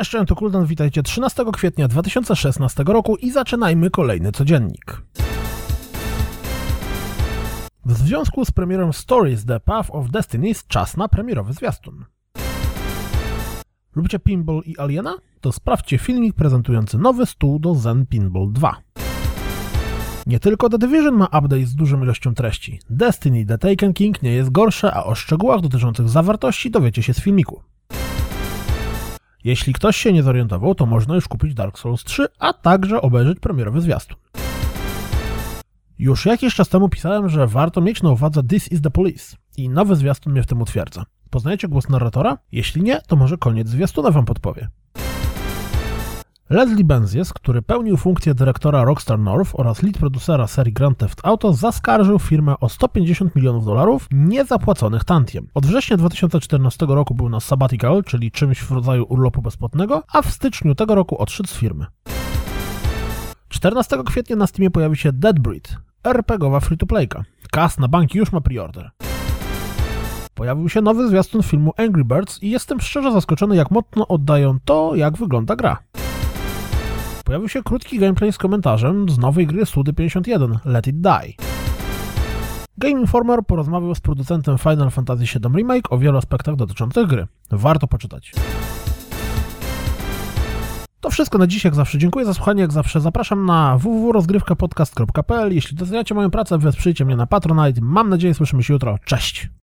Cześć, to Kuldan, witajcie 13 kwietnia 2016 roku i zaczynajmy kolejny codziennik. W związku z premierą Stories The Path of Destiny czas na premierowy zwiastun. Lubicie pinball i Aliena? To sprawdźcie filmik prezentujący nowy stół do Zen Pinball 2. Nie tylko The Division ma update z dużą ilością treści. Destiny The Taken King nie jest gorsze, a o szczegółach dotyczących zawartości dowiecie się z filmiku. Jeśli ktoś się nie zorientował, to można już kupić Dark Souls 3, a także obejrzeć premierowy zwiastun. Już jakiś czas temu pisałem, że warto mieć na uwadze This is the Police i nowy zwiastun mnie w tym utwierdza. Poznajecie głos narratora? Jeśli nie, to może koniec zwiastuna wam podpowie. Leslie Benzies, który pełnił funkcję dyrektora Rockstar North oraz lead producera serii Grand Theft Auto, zaskarżył firmę o 150 milionów dolarów niezapłaconych tantiem. Od września 2014 roku był na sabbatical, czyli czymś w rodzaju urlopu bezpłatnego, a w styczniu tego roku odszedł z firmy. 14 kwietnia na Steamie pojawi się Dead Breed, RPGowa free-to-playka. Kas na banki już ma preorder. Pojawił się nowy zwiastun filmu Angry Birds i jestem szczerze zaskoczony, jak mocno oddają to, jak wygląda gra. Pojawił się krótki gameplay z komentarzem z nowej gry Sudy 51 Let It Die. Game Informer porozmawiał z producentem Final Fantasy VII Remake o wielu aspektach dotyczących gry. Warto poczytać. To wszystko na dziś, jak zawsze. Dziękuję za słuchanie, jak zawsze. Zapraszam na www.rozgrywkapodcast.pl. Jeśli doceniacie moją pracę, wesprzyjcie mnie na Patronite. Mam nadzieję, słyszymy się jutro. Cześć!